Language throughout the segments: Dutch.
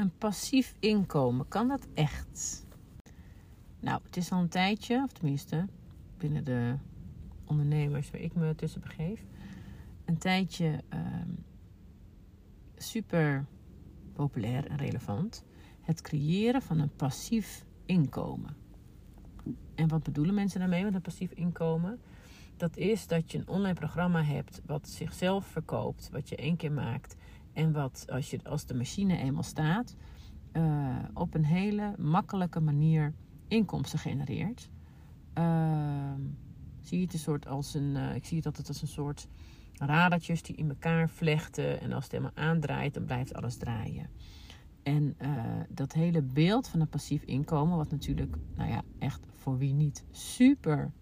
Een passief inkomen, kan dat echt? Nou, het is al een tijdje, of tenminste binnen de ondernemers waar ik me tussen begeef, een tijdje ehm, super populair en relevant. Het creëren van een passief inkomen. En wat bedoelen mensen daarmee met een passief inkomen? Dat is dat je een online programma hebt wat zichzelf verkoopt, wat je één keer maakt en wat als, je, als de machine eenmaal staat, uh, op een hele makkelijke manier inkomsten genereert. Uh, zie je het een soort als een, uh, ik zie het altijd als een soort radertjes die in elkaar vlechten. En als het helemaal aandraait, dan blijft alles draaien. En uh, dat hele beeld van een passief inkomen, wat natuurlijk, nou ja, echt voor wie niet super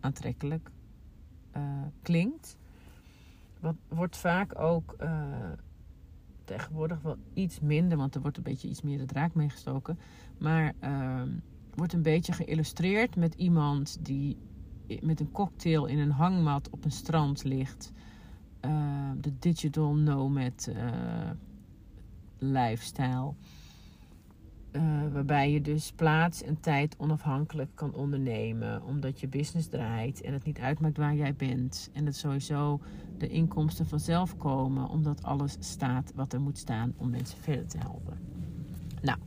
aantrekkelijk klinkt, wat, wordt vaak ook tegenwoordig wel iets minder, want er wordt een beetje iets meer de draak meegestoken. Maar ehm, wordt een beetje geïllustreerd met iemand die met een cocktail in een hangmat op een strand ligt. Uh, de digital nomad uh, lifestyle. Uh, waarbij je dus plaats en tijd onafhankelijk kan ondernemen. Omdat je business draait en het niet uitmaakt waar jij bent. En het sowieso de inkomsten vanzelf komen. Omdat alles staat wat er moet staan om mensen verder te helpen. Nou,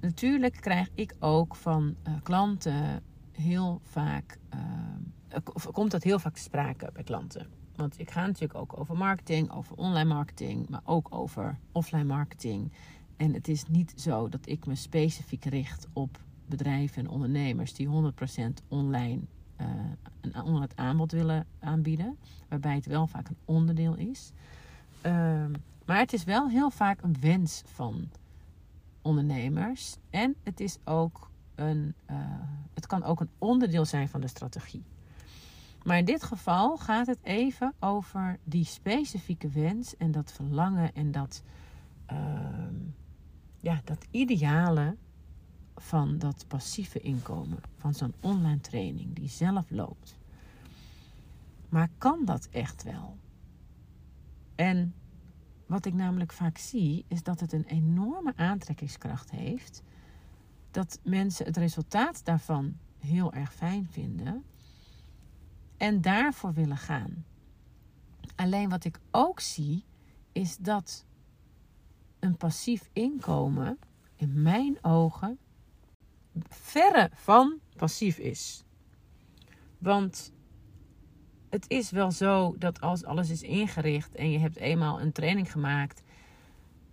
natuurlijk krijg ik ook van uh, klanten heel vaak. Uh, komt dat heel vaak te sprake bij klanten. Want ik ga natuurlijk ook over marketing, over online marketing, maar ook over offline marketing. En het is niet zo dat ik me specifiek richt op bedrijven en ondernemers die 100% online uh, een online aanbod willen aanbieden. Waarbij het wel vaak een onderdeel is. Uh, maar het is wel heel vaak een wens van ondernemers. En het, is ook een, uh, het kan ook een onderdeel zijn van de strategie. Maar in dit geval gaat het even over die specifieke wens en dat verlangen en dat, uh, ja, dat ideale van dat passieve inkomen, van zo'n online training die zelf loopt. Maar kan dat echt wel? En wat ik namelijk vaak zie, is dat het een enorme aantrekkingskracht heeft. Dat mensen het resultaat daarvan heel erg fijn vinden. En daarvoor willen gaan. Alleen wat ik ook zie, is dat een passief inkomen in mijn ogen verre van passief is. Want het is wel zo dat als alles is ingericht en je hebt eenmaal een training gemaakt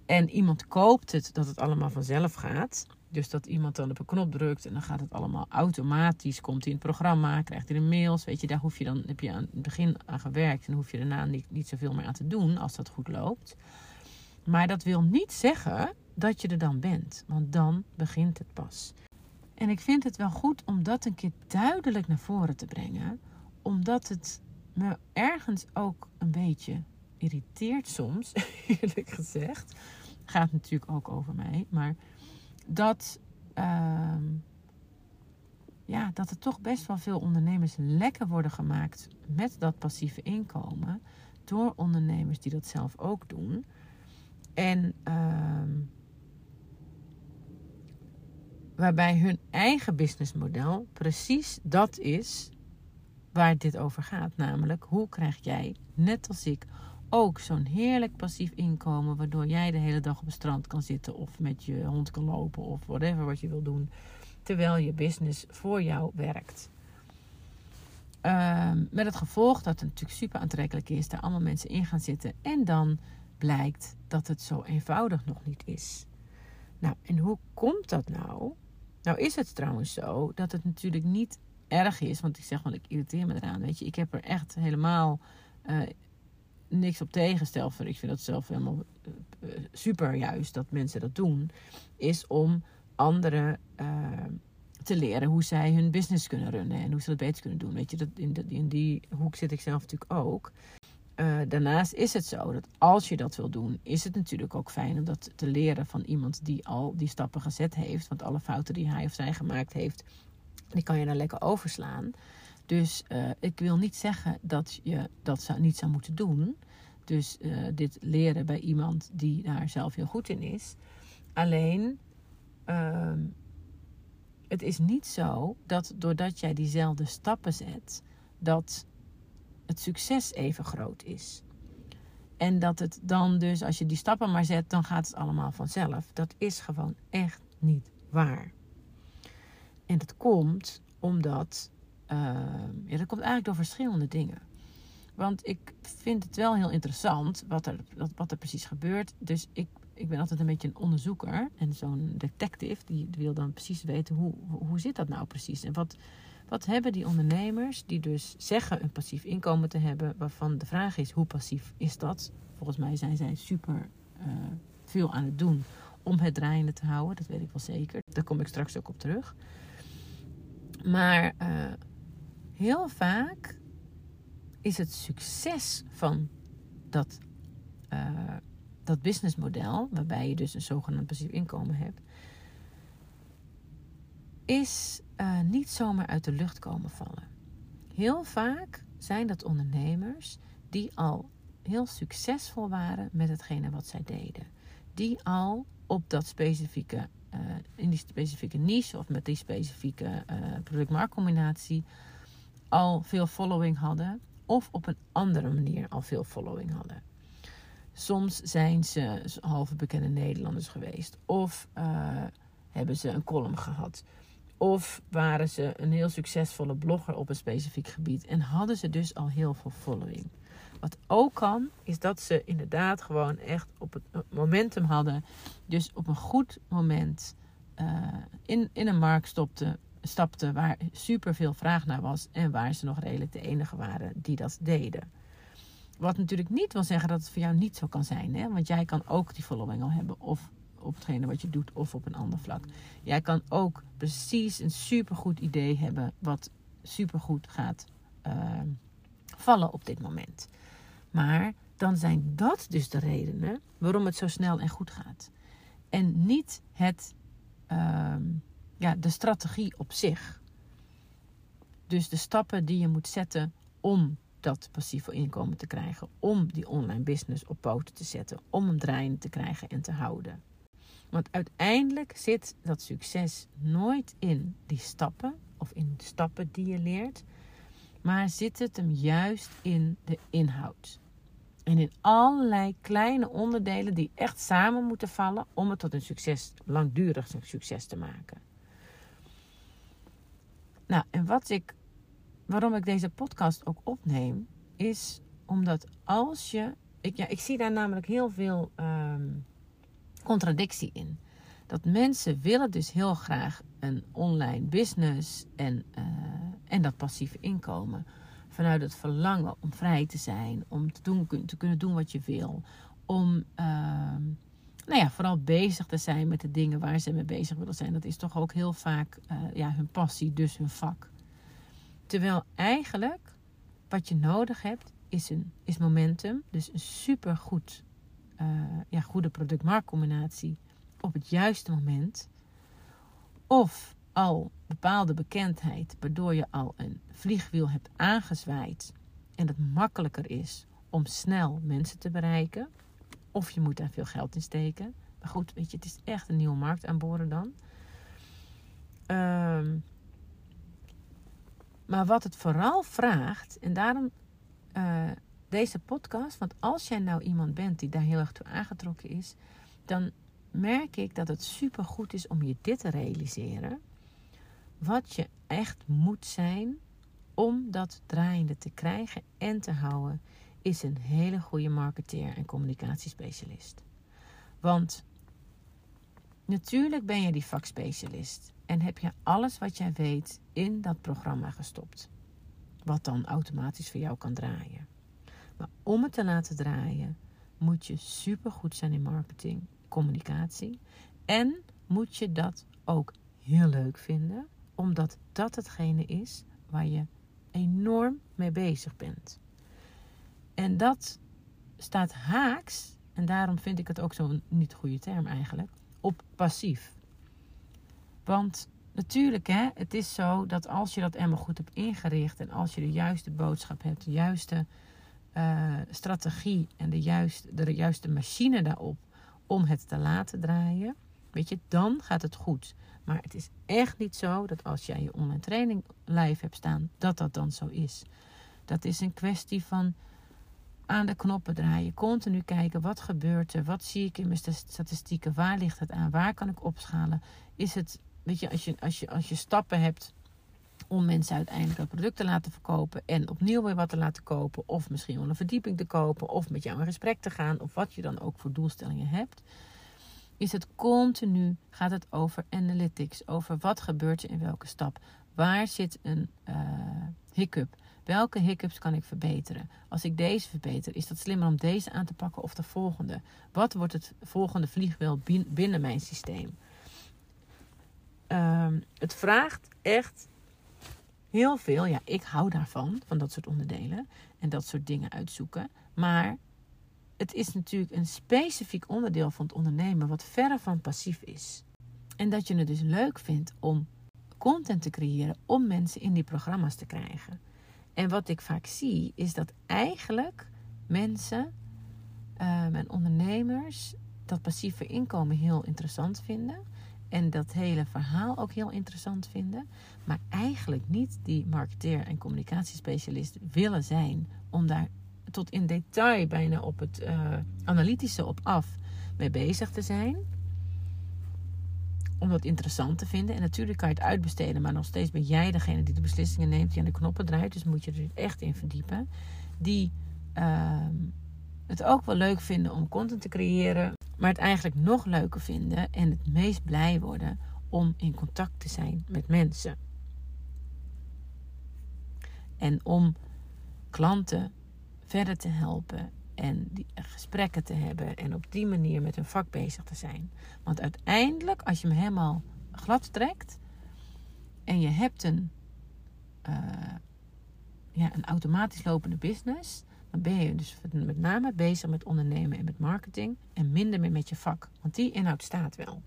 en iemand koopt het, dat het allemaal vanzelf gaat. Dus dat iemand dan op een knop drukt en dan gaat het allemaal automatisch. Komt hij in het programma, krijgt hij de mails. Weet je, daar hoef je dan, heb je aan het begin aan gewerkt en hoef je daarna niet, niet zoveel meer aan te doen als dat goed loopt. Maar dat wil niet zeggen dat je er dan bent, want dan begint het pas. En ik vind het wel goed om dat een keer duidelijk naar voren te brengen, omdat het me ergens ook een beetje irriteert soms, eerlijk gezegd. Gaat natuurlijk ook over mij, maar dat, uh, ja, dat er toch best wel veel ondernemers lekker worden gemaakt met dat passieve inkomen door ondernemers die dat zelf ook doen. En uh, waarbij hun eigen businessmodel precies dat is waar dit over gaat. Namelijk, hoe krijg jij, net als ik, ook zo'n heerlijk passief inkomen. Waardoor jij de hele dag op het strand kan zitten of met je hond kan lopen of whatever wat je wil doen. Terwijl je business voor jou werkt. Um, met het gevolg dat het natuurlijk super aantrekkelijk is, daar allemaal mensen in gaan zitten. En dan blijkt dat het zo eenvoudig nog niet is. Nou, en hoe komt dat nou? Nou is het trouwens zo dat het natuurlijk niet erg is. Want ik zeg wel, ik irriteer me eraan. Weet je, ik heb er echt helemaal uh, niks op tegenstel. Ik vind dat zelf helemaal uh, super juist dat mensen dat doen. Is om anderen uh, te leren hoe zij hun business kunnen runnen. En hoe ze dat beter kunnen doen. Weet je, dat in, in die hoek zit ik zelf natuurlijk ook. Daarnaast is het zo dat als je dat wil doen, is het natuurlijk ook fijn om dat te leren van iemand die al die stappen gezet heeft. Want alle fouten die hij of zij gemaakt heeft, die kan je dan lekker overslaan. Dus uh, ik wil niet zeggen dat je dat zou, niet zou moeten doen. dus uh, dit leren bij iemand die daar zelf heel goed in is. Alleen, uh, het is niet zo dat doordat jij diezelfde stappen zet, dat het succes even groot is. En dat het dan dus, als je die stappen maar zet, dan gaat het allemaal vanzelf. Dat is gewoon echt niet waar. En dat komt omdat, uh, ja, dat komt eigenlijk door verschillende dingen. Want ik vind het wel heel interessant wat er, wat er precies gebeurt. Dus ik, ik ben altijd een beetje een onderzoeker. En zo'n detective, die wil dan precies weten hoe, hoe zit dat nou precies. En wat, wat hebben die ondernemers die dus zeggen een passief inkomen te hebben, waarvan de vraag is hoe passief is dat? Volgens mij zijn zij super uh, veel aan het doen om het draaiende te houden. Dat weet ik wel zeker. Daar kom ik straks ook op terug. Maar uh, heel vaak is het succes van dat, uh, dat businessmodel, waarbij je dus een zogenaamd passief inkomen hebt, is uh, niet zomaar uit de lucht komen vallen. Heel vaak zijn dat ondernemers die al heel succesvol waren met hetgene wat zij deden. Die al op dat specifieke, uh, in die specifieke niche of met die specifieke uh, product-marktcombinatie al veel following hadden of op een andere manier al veel following hadden. Soms zijn ze halve bekende Nederlanders geweest of uh, hebben ze een column gehad. Of waren ze een heel succesvolle blogger op een specifiek gebied en hadden ze dus al heel veel following. Wat ook kan, is dat ze inderdaad gewoon echt op het momentum hadden. Dus op een goed moment uh, in, in een markt stopten, stapten waar super veel vraag naar was. En waar ze nog redelijk de enige waren die dat deden. Wat natuurlijk niet wil zeggen dat het voor jou niet zo kan zijn. Hè? Want jij kan ook die following al hebben. Of op hetgene wat je doet of op een ander vlak. Jij kan ook precies een supergoed idee hebben wat supergoed gaat uh, vallen op dit moment. Maar dan zijn dat dus de redenen waarom het zo snel en goed gaat. En niet het, uh, ja, de strategie op zich. Dus de stappen die je moet zetten om dat passieve inkomen te krijgen. Om die online business op poten te zetten. Om hem draaiende te krijgen en te houden. Want uiteindelijk zit dat succes nooit in die stappen of in de stappen die je leert, maar zit het hem juist in de inhoud. En in allerlei kleine onderdelen die echt samen moeten vallen om het tot een succes, langdurig succes te maken. Nou, en wat ik, waarom ik deze podcast ook opneem, is omdat als je, ik, ja, ik zie daar namelijk heel veel um, contradictie in. Dat mensen willen dus heel graag een online business en, uh, en dat passieve inkomen. Vanuit het verlangen om vrij te zijn, om te, doen, te kunnen doen wat je wil. Om uh, nou ja, vooral bezig te zijn met de dingen waar ze mee bezig willen zijn. Dat is toch ook heel vaak uh, ja, hun passie, dus hun vak. Terwijl eigenlijk wat je nodig hebt is, een, is momentum. Dus een supergoed uh, ja, goede product-marktcombinatie op het juiste moment. Of al bepaalde bekendheid, waardoor je al een vliegwiel hebt aangezwaaid en het makkelijker is om snel mensen te bereiken. Of je moet daar veel geld in steken. Maar goed, weet je, het is echt een nieuwe markt aanboren dan. Um, maar wat het vooral vraagt, en daarom uh, deze podcast. Want als jij nou iemand bent die daar heel erg toe aangetrokken is, dan merk ik dat het super goed is om je dit te realiseren. Wat je echt moet zijn om dat draaiende te krijgen en te houden, is een hele goede marketeer en communicatiespecialist. Want natuurlijk ben je die vakspecialist en heb je alles wat jij weet in dat programma gestopt. Wat dan automatisch voor jou kan draaien. Maar om het te laten draaien, moet je supergoed zijn in marketing, communicatie. En moet je dat ook heel leuk vinden, omdat dat hetgene is waar je enorm mee bezig bent. En dat staat haaks, en daarom vind ik het ook zo'n niet goede term eigenlijk, op passief. Want natuurlijk, hè, het is zo dat als je dat helemaal goed hebt ingericht en als je de juiste boodschap hebt, de juiste uh, strategie en de juiste, de juiste machine daarop om het te laten draaien, weet je, dan gaat het goed. Maar het is echt niet zo dat als jij je online training live hebt staan, dat dat dan zo is. Dat is een kwestie van aan de knoppen draaien, continu kijken wat gebeurt er, wat zie ik in mijn statistieken, waar ligt het aan, waar kan ik opschalen. Is het, weet je, als je, als je, als je stappen hebt om mensen uiteindelijk dat product te laten verkopen en opnieuw weer wat te laten kopen, of misschien wel een verdieping te kopen, of met jou in gesprek te gaan, of wat je dan ook voor doelstellingen hebt, is het continu, gaat het over analytics, over wat gebeurt er in welke stap, waar zit een uh, hiccup, welke hiccups kan ik verbeteren. Als ik deze verbeter, is dat slimmer om deze aan te pakken of de volgende? Wat wordt het volgende vliegwiel binnen mijn systeem? Um, het vraagt echt heel veel. Ja, ik hou daarvan, van dat soort onderdelen en dat soort dingen uitzoeken. Maar het is natuurlijk een specifiek onderdeel van het ondernemen wat verre van passief is. En dat je het dus leuk vindt om content te creëren om mensen in die programma's te krijgen. En wat ik vaak zie is dat eigenlijk mensen um, en ondernemers dat passieve inkomen heel interessant vinden. En dat hele verhaal ook heel interessant vinden. Maar eigenlijk niet die marketeer en communicatiespecialist willen zijn. Om daar tot in detail bijna op het uh, analytische op af mee bezig te zijn. Om dat interessant te vinden. En natuurlijk kan je het uitbesteden. Maar nog steeds ben jij degene die de beslissingen neemt. Die aan de knoppen draait. Dus moet je er echt in verdiepen. Die... Uh, het ook wel leuk vinden om content te creëren, maar het eigenlijk nog leuker vinden en het meest blij worden om in contact te zijn met mensen. En om klanten verder te helpen en die gesprekken te hebben en op die manier met hun vak bezig te zijn. Want uiteindelijk, als je hem helemaal glad trekt en je hebt een, uh, ja, een automatisch lopende business, dan ben je dus met name bezig met ondernemen en met marketing en minder meer met je vak. Want die inhoud staat wel.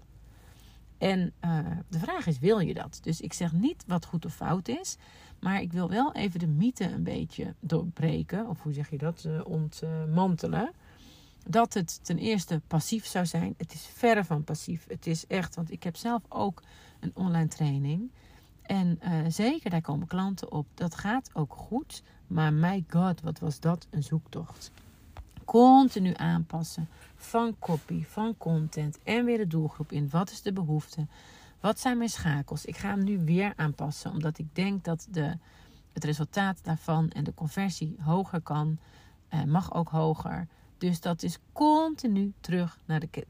En uh, de vraag is, wil je dat? Dus ik zeg niet wat goed of fout is, maar ik wil wel even de mythe een beetje doorbreken, of hoe zeg je dat, uh, ontmantelen. Dat het ten eerste passief zou zijn. Het is verre van passief. Het is echt, want ik heb zelf ook een online training. En uh, zeker, daar komen klanten op. Dat gaat ook goed. Maar my god, wat was dat een zoektocht. Continu aanpassen van copy, van content en weer de doelgroep in. Wat is de behoefte? Wat zijn mijn schakels? Ik ga hem nu weer aanpassen, omdat ik denk dat de, het resultaat daarvan en de conversie hoger kan. Eh, mag ook hoger. Dus dat is continu terug naar de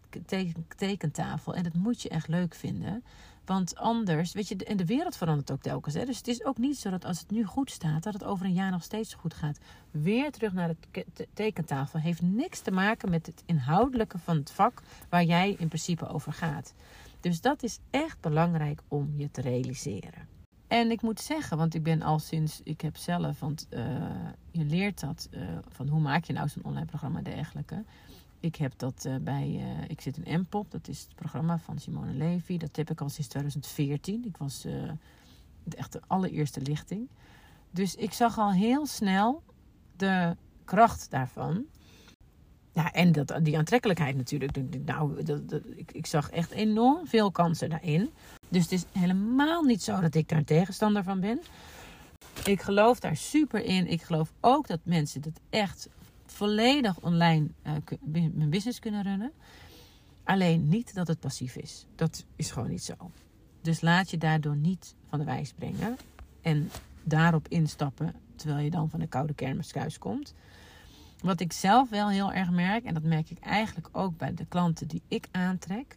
tekentafel. En dat moet je echt leuk vinden. Want anders, weet je, en de wereld verandert ook telkens. Hè? Dus het is ook niet zo dat als het nu goed staat, dat het over een jaar nog steeds goed gaat. Weer terug naar de tekentafel. Heeft niks te maken met het inhoudelijke van het vak waar jij in principe over gaat. Dus dat is echt belangrijk om je te realiseren. En ik moet zeggen, want ik ben al sinds, ik heb zelf, want uh, je leert dat, uh, van hoe maak je nou zo'n online programma en dergelijke. Ik heb dat uh, bij, ik zit in MPOP, dat is het programma van Simone Levy. Dat heb ik al sinds 2014. Ik was de echte allereerste lichting. Dus ik zag al heel snel de kracht daarvan. Ja, en dat, die aantrekkelijkheid natuurlijk. Nou, dat, dat, ik, ik zag echt enorm veel kansen daarin. Dus het is helemaal niet zo dat ik daar tegenstander van ben. Ik geloof daar super in. Ik geloof ook dat mensen dat echt volledig online uh, mijn business kunnen runnen. Alleen niet dat het passief is. Dat is gewoon niet zo. Dus laat je daardoor niet van de wijs brengen. En daarop instappen terwijl je dan van de koude kermis thuis komt. Wat ik zelf wel heel erg merk, en dat merk ik eigenlijk ook bij de klanten die ik aantrek,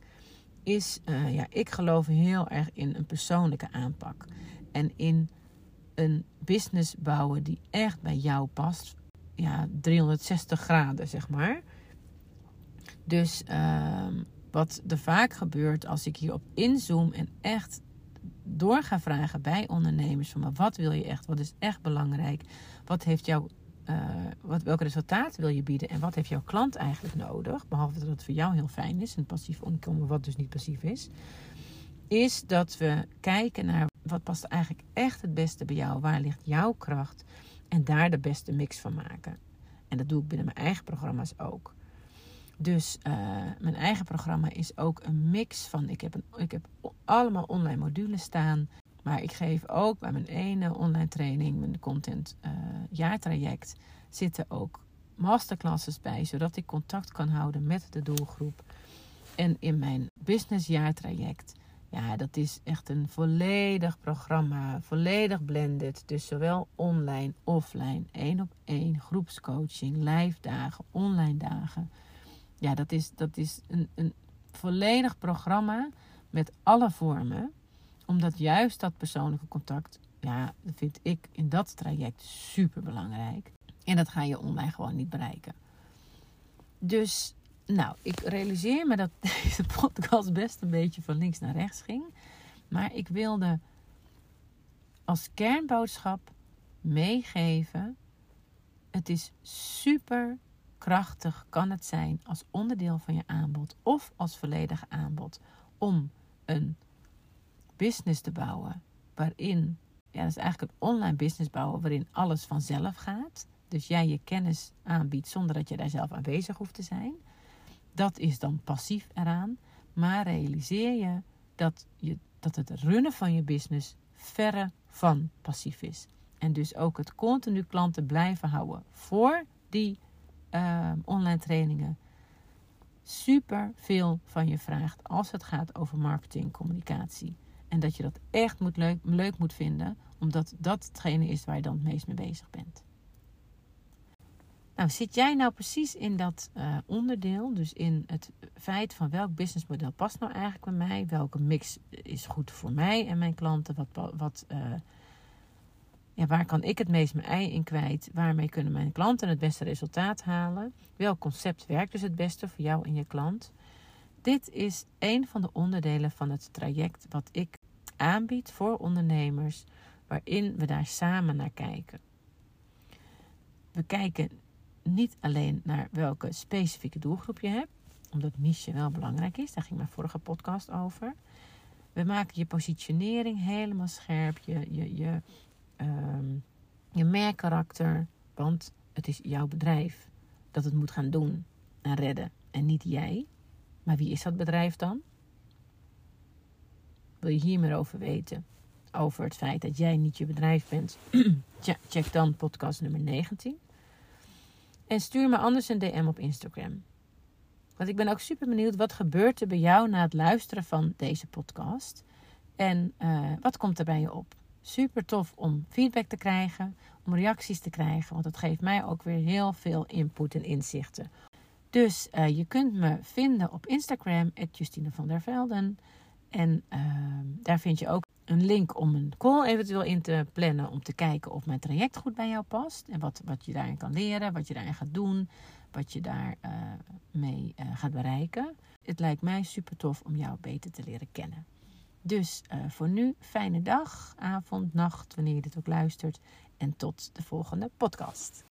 is, uh, ja, ik geloof heel erg in een persoonlijke aanpak. En in een business bouwen die echt bij jou past. Ja, 360 graden, zeg maar. Dus uh, wat er vaak gebeurt als ik hierop inzoom en echt door ga vragen bij ondernemers van maar wat wil je echt? Wat is echt belangrijk? Wat heeft jouw uh, wat, welke resultaat wil je bieden en wat heeft jouw klant eigenlijk nodig, behalve dat het voor jou heel fijn is, een passief inkomen wat dus niet passief is, is dat we kijken naar wat past eigenlijk echt het beste bij jou, waar ligt jouw kracht en daar de beste mix van maken. En dat doe ik binnen mijn eigen programma's ook. Dus uh, mijn eigen programma is ook een mix van. Ik heb, een, ik heb allemaal online modules staan. Maar ik geef ook bij mijn ene online training, mijn content uh, jaartraject, zitten ook masterclasses bij, zodat ik contact kan houden met de doelgroep. En in mijn business jaartraject, ja, dat is echt een volledig programma, volledig blended. Dus zowel online, offline, één op één, groepscoaching, live dagen, online dagen. Ja, dat is, dat is een, een volledig programma met alle vormen. Omdat juist dat persoonlijke contact, ja, vind ik in dat traject super belangrijk. En dat ga je online gewoon niet bereiken. Dus, nou, ik realiseer me dat deze podcast best een beetje van links naar rechts ging. Maar ik wilde als kernboodschap meegeven: het is super krachtig kan het zijn als onderdeel van je aanbod of als volledig aanbod om een business te bouwen waarin, ja, dat is eigenlijk een online business bouwen waarin alles vanzelf gaat. Dus jij je kennis aanbiedt zonder dat je daar zelf aanwezig hoeft te zijn. Dat is dan passief eraan. Maar realiseer je dat, je dat het runnen van je business verre van passief is. En dus ook het continu klanten blijven houden voor die uh, online trainingen super veel van je vraagt als het gaat over marketing, communicatie. En dat je dat echt moet leuk, leuk moet vinden, omdat dat hetgene is waar je dan het meest mee bezig bent. Nou, zit jij nou precies in dat uh, onderdeel, dus in het feit van welk businessmodel past nou eigenlijk bij mij, welke mix is goed voor mij en mijn klanten, wat, wat uh, ja, waar kan ik het meest mijn ei in kwijt? Waarmee kunnen mijn klanten het beste resultaat halen? Welk concept werkt dus het beste voor jou en je klant? Dit is een van de onderdelen van het traject wat ik aanbied voor ondernemers, waarin we daar samen naar kijken. We kijken niet alleen naar welke specifieke doelgroep je hebt, omdat niche wel belangrijk is, daar ging mijn vorige podcast over. We maken je positionering helemaal scherp, je, je, je um, je merkkarakter. Want het is jouw bedrijf dat het moet gaan doen en redden. En niet jij. Maar wie is dat bedrijf dan? Wil je hier meer over weten? Over het feit dat jij niet je bedrijf bent? Check dan podcast nummer 19. En stuur me anders een DM op Instagram. Want ik ben ook super benieuwd wat gebeurt er bij jou na het luisteren van deze podcast. En uh, wat komt er bij je op? Super tof om feedback te krijgen, om reacties te krijgen, want dat geeft mij ook weer heel veel input en inzichten. Dus uh, je kunt me vinden op Instagram, Justine van der Velden. En uh, daar vind je ook een link om een call eventueel in te plannen. Om te kijken of mijn traject goed bij jou past. En wat, wat je daarin kan leren, wat je daarin gaat doen. Wat je daarmee uh, mee, uh, gaat bereiken. Het lijkt mij super tof om jou beter te leren kennen. Dus uh, voor nu, fijne dag, avond, nacht, wanneer je dit ook luistert. En tot de volgende podcast.